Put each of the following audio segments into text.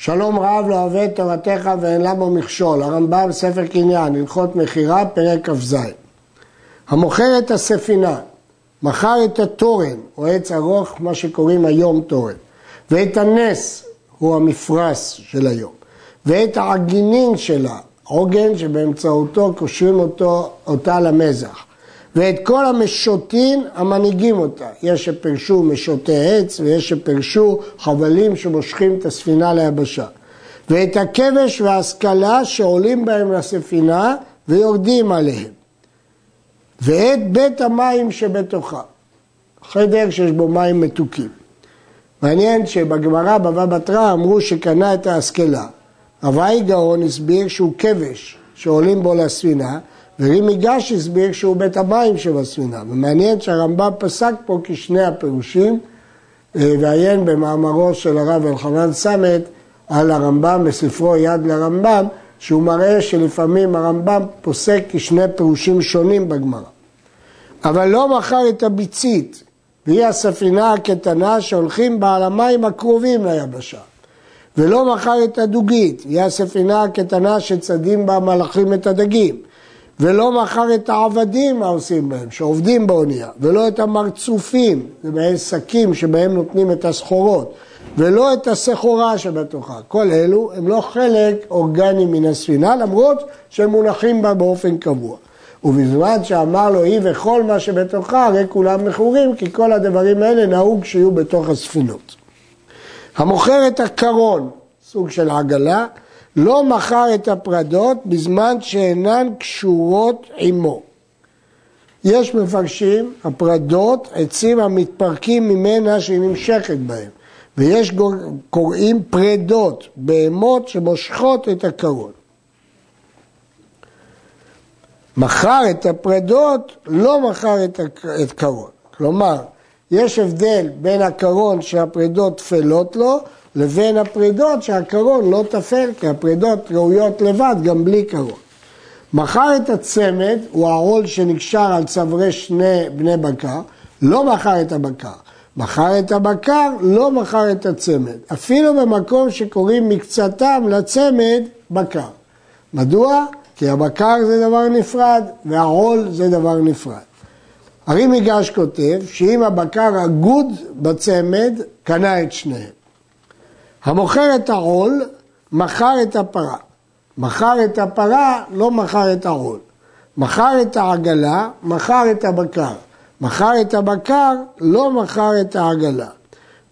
שלום רב לא אוהב תורתך ואין למה מכשול, הרמב"ם ספר קניין, הלכות מכירה, פרק כ"ז. המוכר את הספינה, מכר את התורן, או עץ ארוך, מה שקוראים היום תורן, ואת הנס, הוא המפרש של היום, ואת העגינין שלה, עוגן שבאמצעותו קושרים אותו, אותה למזח, ואת כל המשוטין המנהיגים אותה. יש שפרשו משוטי עץ ויש שפרשו חבלים שמושכים את הספינה ליבשה. ואת הכבש וההשכלה שעולים בהם לספינה ויורדים עליהם. ואת בית המים שבתוכה, חדר שיש בו מים מתוקים. מעניין שבגמרא בבא בתרא אמרו שקנה את ההשכלה. אביי גאון הסביר שהוא כבש שעולים בו לספינה ורימי גש הסביר שהוא בית המים שבספינה, ומעניין שהרמב"ם פסק פה כשני הפירושים, אה, ועיין במאמרו של הרב אלחנן סמט על הרמב"ם בספרו יד לרמב"ם, שהוא מראה שלפעמים הרמב"ם פוסק כשני פירושים שונים בגמרא. אבל לא מכר את הביצית, והיא הספינה הקטנה שהולכים בה על המים הקרובים ליבשה. ולא מכר את הדוגית, היא הספינה הקטנה שצדים בה מלאכים את הדגים. ולא מכר את העבדים העושים בהם, שעובדים באונייה, ולא את המרצופים, זה מעין שקים שבהם נותנים את הסחורות, ולא את הסחורה שבתוכה. כל אלו הם לא חלק אורגני מן הספינה, למרות שהם מונחים בה באופן קבוע. ובזמן שאמר לו היא וכל מה שבתוכה, הרי כולם מכורים, כי כל הדברים האלה נהוג שיהיו בתוך הספינות. המוכר את הקרון, סוג של עגלה, לא מכר את הפרדות בזמן שאינן קשורות עמו. יש מפרשים, הפרדות, עצים המתפרקים ממנה שהיא נמשכת בהם, ויש קוראים פרדות, בהמות שמושכות את הקרון. מכר את הפרדות, לא מכר את קרון. כלומר, יש הבדל בין הקרון שהפרדות טפלות לו לבין הפרידות שהקרון לא תפל, כי הפרידות ראויות לבד גם בלי קרון. מכר את הצמד, הוא העול שנקשר על צווארי שני בני בקר, לא מכר את הבקר. מכר את הבקר, לא מכר את הצמד. אפילו במקום שקוראים מקצתם לצמד בקר. מדוע? כי הבקר זה דבר נפרד והעול זה דבר נפרד. הרי מיגש כותב שאם הבקר אגוד בצמד, קנה את שניהם. המוכר את העול, מכר את הפרה. מכר את הפרה, לא מכר את העול. מכר את העגלה, מכר את הבקר. מכר את הבקר, לא מכר את העגלה.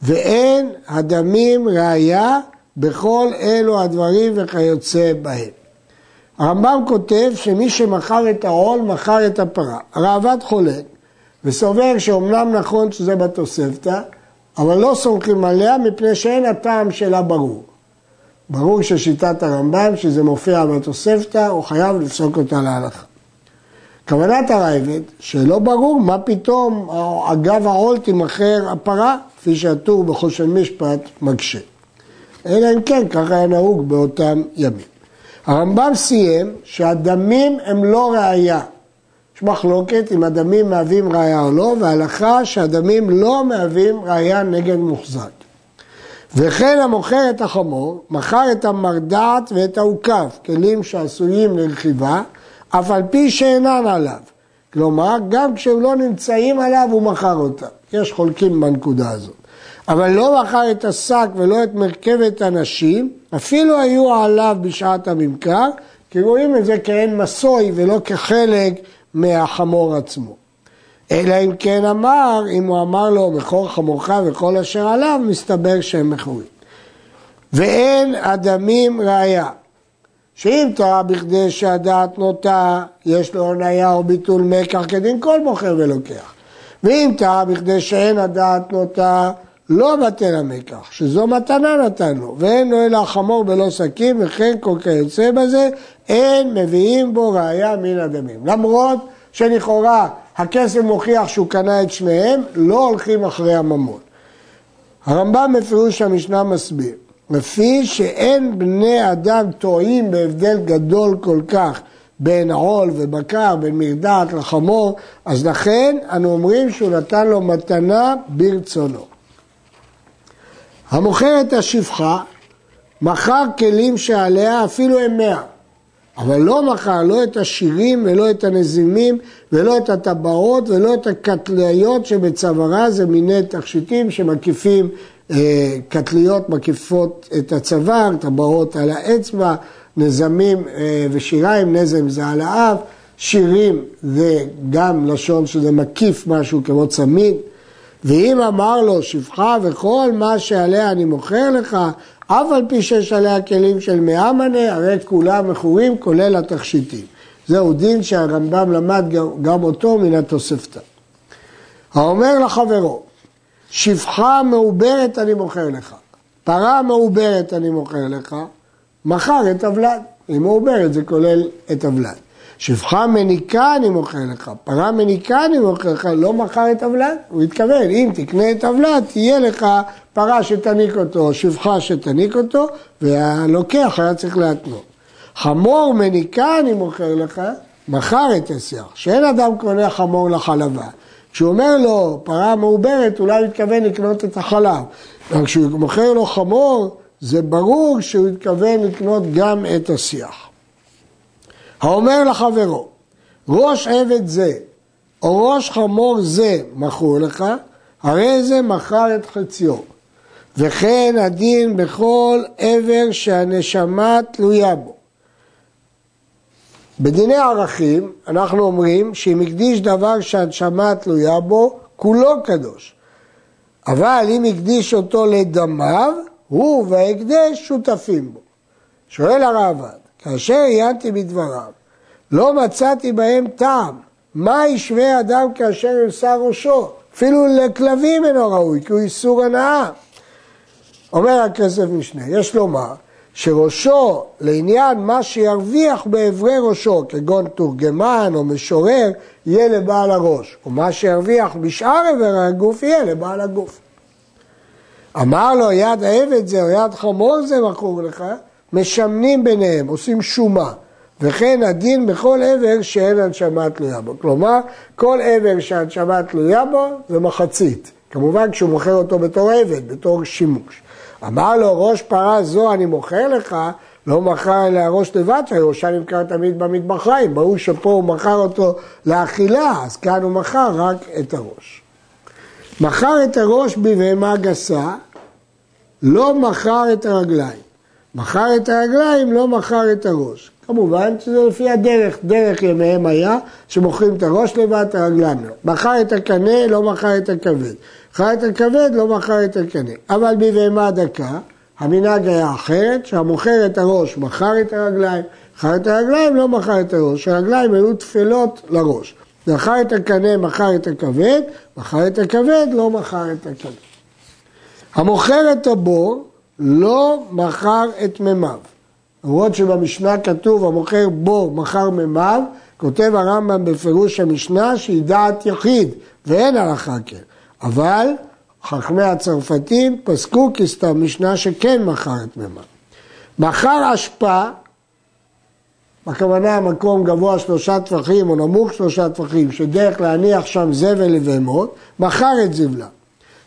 ואין הדמים ראיה בכל אלו הדברים וכיוצא בהם. הרמב"ם כותב שמי שמכר את העול, מכר את הפרה. הראב"ד חולק וסובר שאומנם נכון שזה בתוספתא, אבל לא סומכים עליה מפני שאין הטעם שלה ברור. ברור ששיטת הרמב"ם, שזה מופיע בתוספתא, הוא חייב לפסוק אותה להלכה. כוונת הרייבד, שלא ברור מה פתאום אגב העול תימכר הפרה, כפי שהטור בחושן משפט מקשה. אלא אם כן, ככה היה נהוג באותם ימים. הרמב"ם סיים שהדמים הם לא ראייה. יש מחלוקת אם הדמים מהווים ראייה או לא, והלכה שהדמים לא מהווים ראייה נגד מוחזק. וכן המוכר את החמור, מכר את המרדעת ואת העוקף, כלים שעשויים לרכיבה, אף על פי שאינן עליו. כלומר, גם כשהם לא נמצאים עליו, הוא מכר אותם. יש חולקים בנקודה הזאת. אבל לא מכר את השק ולא את מרכבת הנשים, אפילו היו עליו בשעת הממכר, כי רואים את זה כאין מסוי ולא כחלק מהחמור עצמו. אלא אם כן אמר, אם הוא אמר לו מכור חמורך וכל אשר עליו, מסתבר שהם מכורים. ואין הדמים ראיה, שאם טעה בכדי שהדעת נוטה, יש לו הוניה או ביטול מקח כדין כל מוכר ולוקח. ואם טעה בכדי שאין הדעת נוטה, לא בטל המקח, שזו מתנה נתנו, ואין לו אלא חמור בלא שקים, וכן כל כיוצא בזה, אין מביאים בו ראיה מן הדמים. למרות שלכאורה הכסף מוכיח שהוא קנה את שניהם, לא הולכים אחרי הממון. הרמב"ם בפירוש המשנה מסביר, לפי שאין בני אדם טועים בהבדל גדול כל כך בין עול ובקר, בין מרדעת לחמור, אז לכן אנו אומרים שהוא נתן לו מתנה ברצונו. המוכר את השפחה, מכר כלים שעליה אפילו הם מאה. אבל לא מכר לא את השירים ולא את הנזימים ולא את הטבעות ולא את הקטליות שבצווארה זה מיני תכשיטים שמקיפים, אה, קטליות מקיפות את הצוואר, טבעות על האצבע, נזמים אה, ושיריים, נזם זה על האף, שירים זה גם לשון שזה מקיף משהו כמו צמיד. ואם אמר לו שפחה וכל מה שעליה אני מוכר לך, אף על פי שיש עליה כלים של מאה מנה, הרי כולם מכורים כולל התכשיטים. זהו דין שהרמב"ם למד גם אותו מן התוספתא. האומר לחברו, שפחה מעוברת אני מוכר לך, פרה מעוברת אני מוכר לך, מכר את הוולד. היא מעוברת, זה כולל את הוולד. שפחה מניקה אני מוכר לך, פרה מניקה אני מוכר לך, לא מכר את הוולד. הוא התכוון, אם תקנה את הוולד, תהיה לך פרה שתניק אותו, שפחה שתניק אותו, והלוקח היה צריך להתנות. חמור מניקה אני מוכר לך, מכר את השיח. שאין אדם קונה חמור לחלבה. כשהוא אומר לו פרה מעוברת, אולי הוא התכוון לקנות את החלב. אבל כשהוא מוכר לו חמור, זה ברור שהוא התכוון לקנות גם את השיח. האומר לחברו, ראש עבד זה או ראש חמור זה מכרו לך, הרי זה מכר את חציו. וכן הדין בכל עבר שהנשמה תלויה בו. בדיני ערכים אנחנו אומרים שאם הקדיש דבר שהנשמה תלויה בו, כולו קדוש. אבל אם הקדיש אותו לדמיו, הוא וההקדש שותפים בו. שואל הרעב"ד, כאשר עיינתי בדבריו, לא מצאתי בהם טעם. מה ישווה אדם כאשר יוסר ראשו? אפילו לכלבים אינו ראוי, כי הוא איסור הנאה. אומר הכסף משנה, יש לומר שראשו לעניין מה שירוויח באברי ראשו, כגון תורגמן או משורר, יהיה לבעל הראש, ומה שירוויח בשאר אברי הגוף יהיה לבעל הגוף. אמר לו יד העבד זה או יד חמור זה מכור לך, משמנים ביניהם, עושים שומה. וכן הדין בכל עבר שאין הנשמה תלויה בו. כלומר, כל עבר שהנשמה תלויה בו זה מחצית. כמובן כשהוא מוכר אותו בתור עבד, בתור שימוש. אמר לו, ראש פרה זו אני מוכר לך, לא מכר אלא ראש לבד, שהראשה נמכר תמיד במטבחיים. ברור שפה הוא מכר אותו לאכילה, אז כאן הוא מכר רק את הראש. מכר את הראש בבהמה גסה, לא מכר את הרגליים. מכר את הרגליים, לא מכר את הראש. כמובן שזה לפי הדרך, דרך ימיהם היה שמוכרים את הראש לבד, הרגליים לא. מכר את הקנה, לא מכר את הכבד. מכר את הכבד, לא מכר את הקנה. אבל בבהמה דקה, המנהג היה אחרת, שהמוכר את הראש מכר את הרגליים, מכר את הרגליים, לא מכר את הראש. הרגליים היו תפלות לראש. מכר את הקנה, מכר את הכבד, מכר את הכבד, לא מכר את הקנה. המוכר את הבור, לא מכר את מימיו. למרות שבמשנה כתוב המוכר בור מכר מימיו, כותב הרמב"ם בפירוש המשנה שהיא דעת יחיד ואין הלכה כן. אבל חכמי הצרפתים פסקו כסתם משנה שכן מכר את מימיו. מכר אשפה, בכוונה מקום גבוה שלושה טפחים או נמוך שלושה טפחים, שדרך להניח שם זבל לבהמות, מכר את זבלה.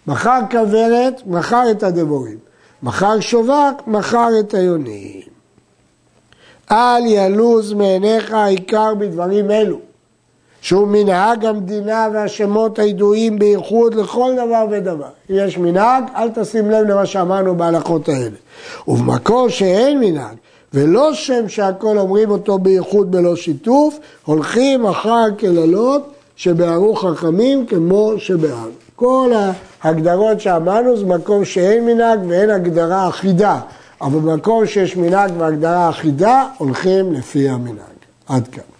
מכר כוורת, מכר את הדבורים. מכר שווק, מכר את היונים. אל ילוז מעיניך העיקר בדברים אלו, שהוא מנהג המדינה והשמות הידועים בייחוד לכל דבר ודבר. אם יש מנהג, אל תשים לב למה שאמרנו בהלכות האלה. ובמקור שאין מנהג, ולא שם שהכל אומרים אותו בייחוד בלא שיתוף, הולכים אחר קללות שבערו חכמים כמו שבערו. כל ההגדרות שאמרנו זה מקום שאין מנהג ואין הגדרה אחידה. אבל במקום שיש מנהג והגדרה אחידה, הולכים לפי המנהג. עד כאן.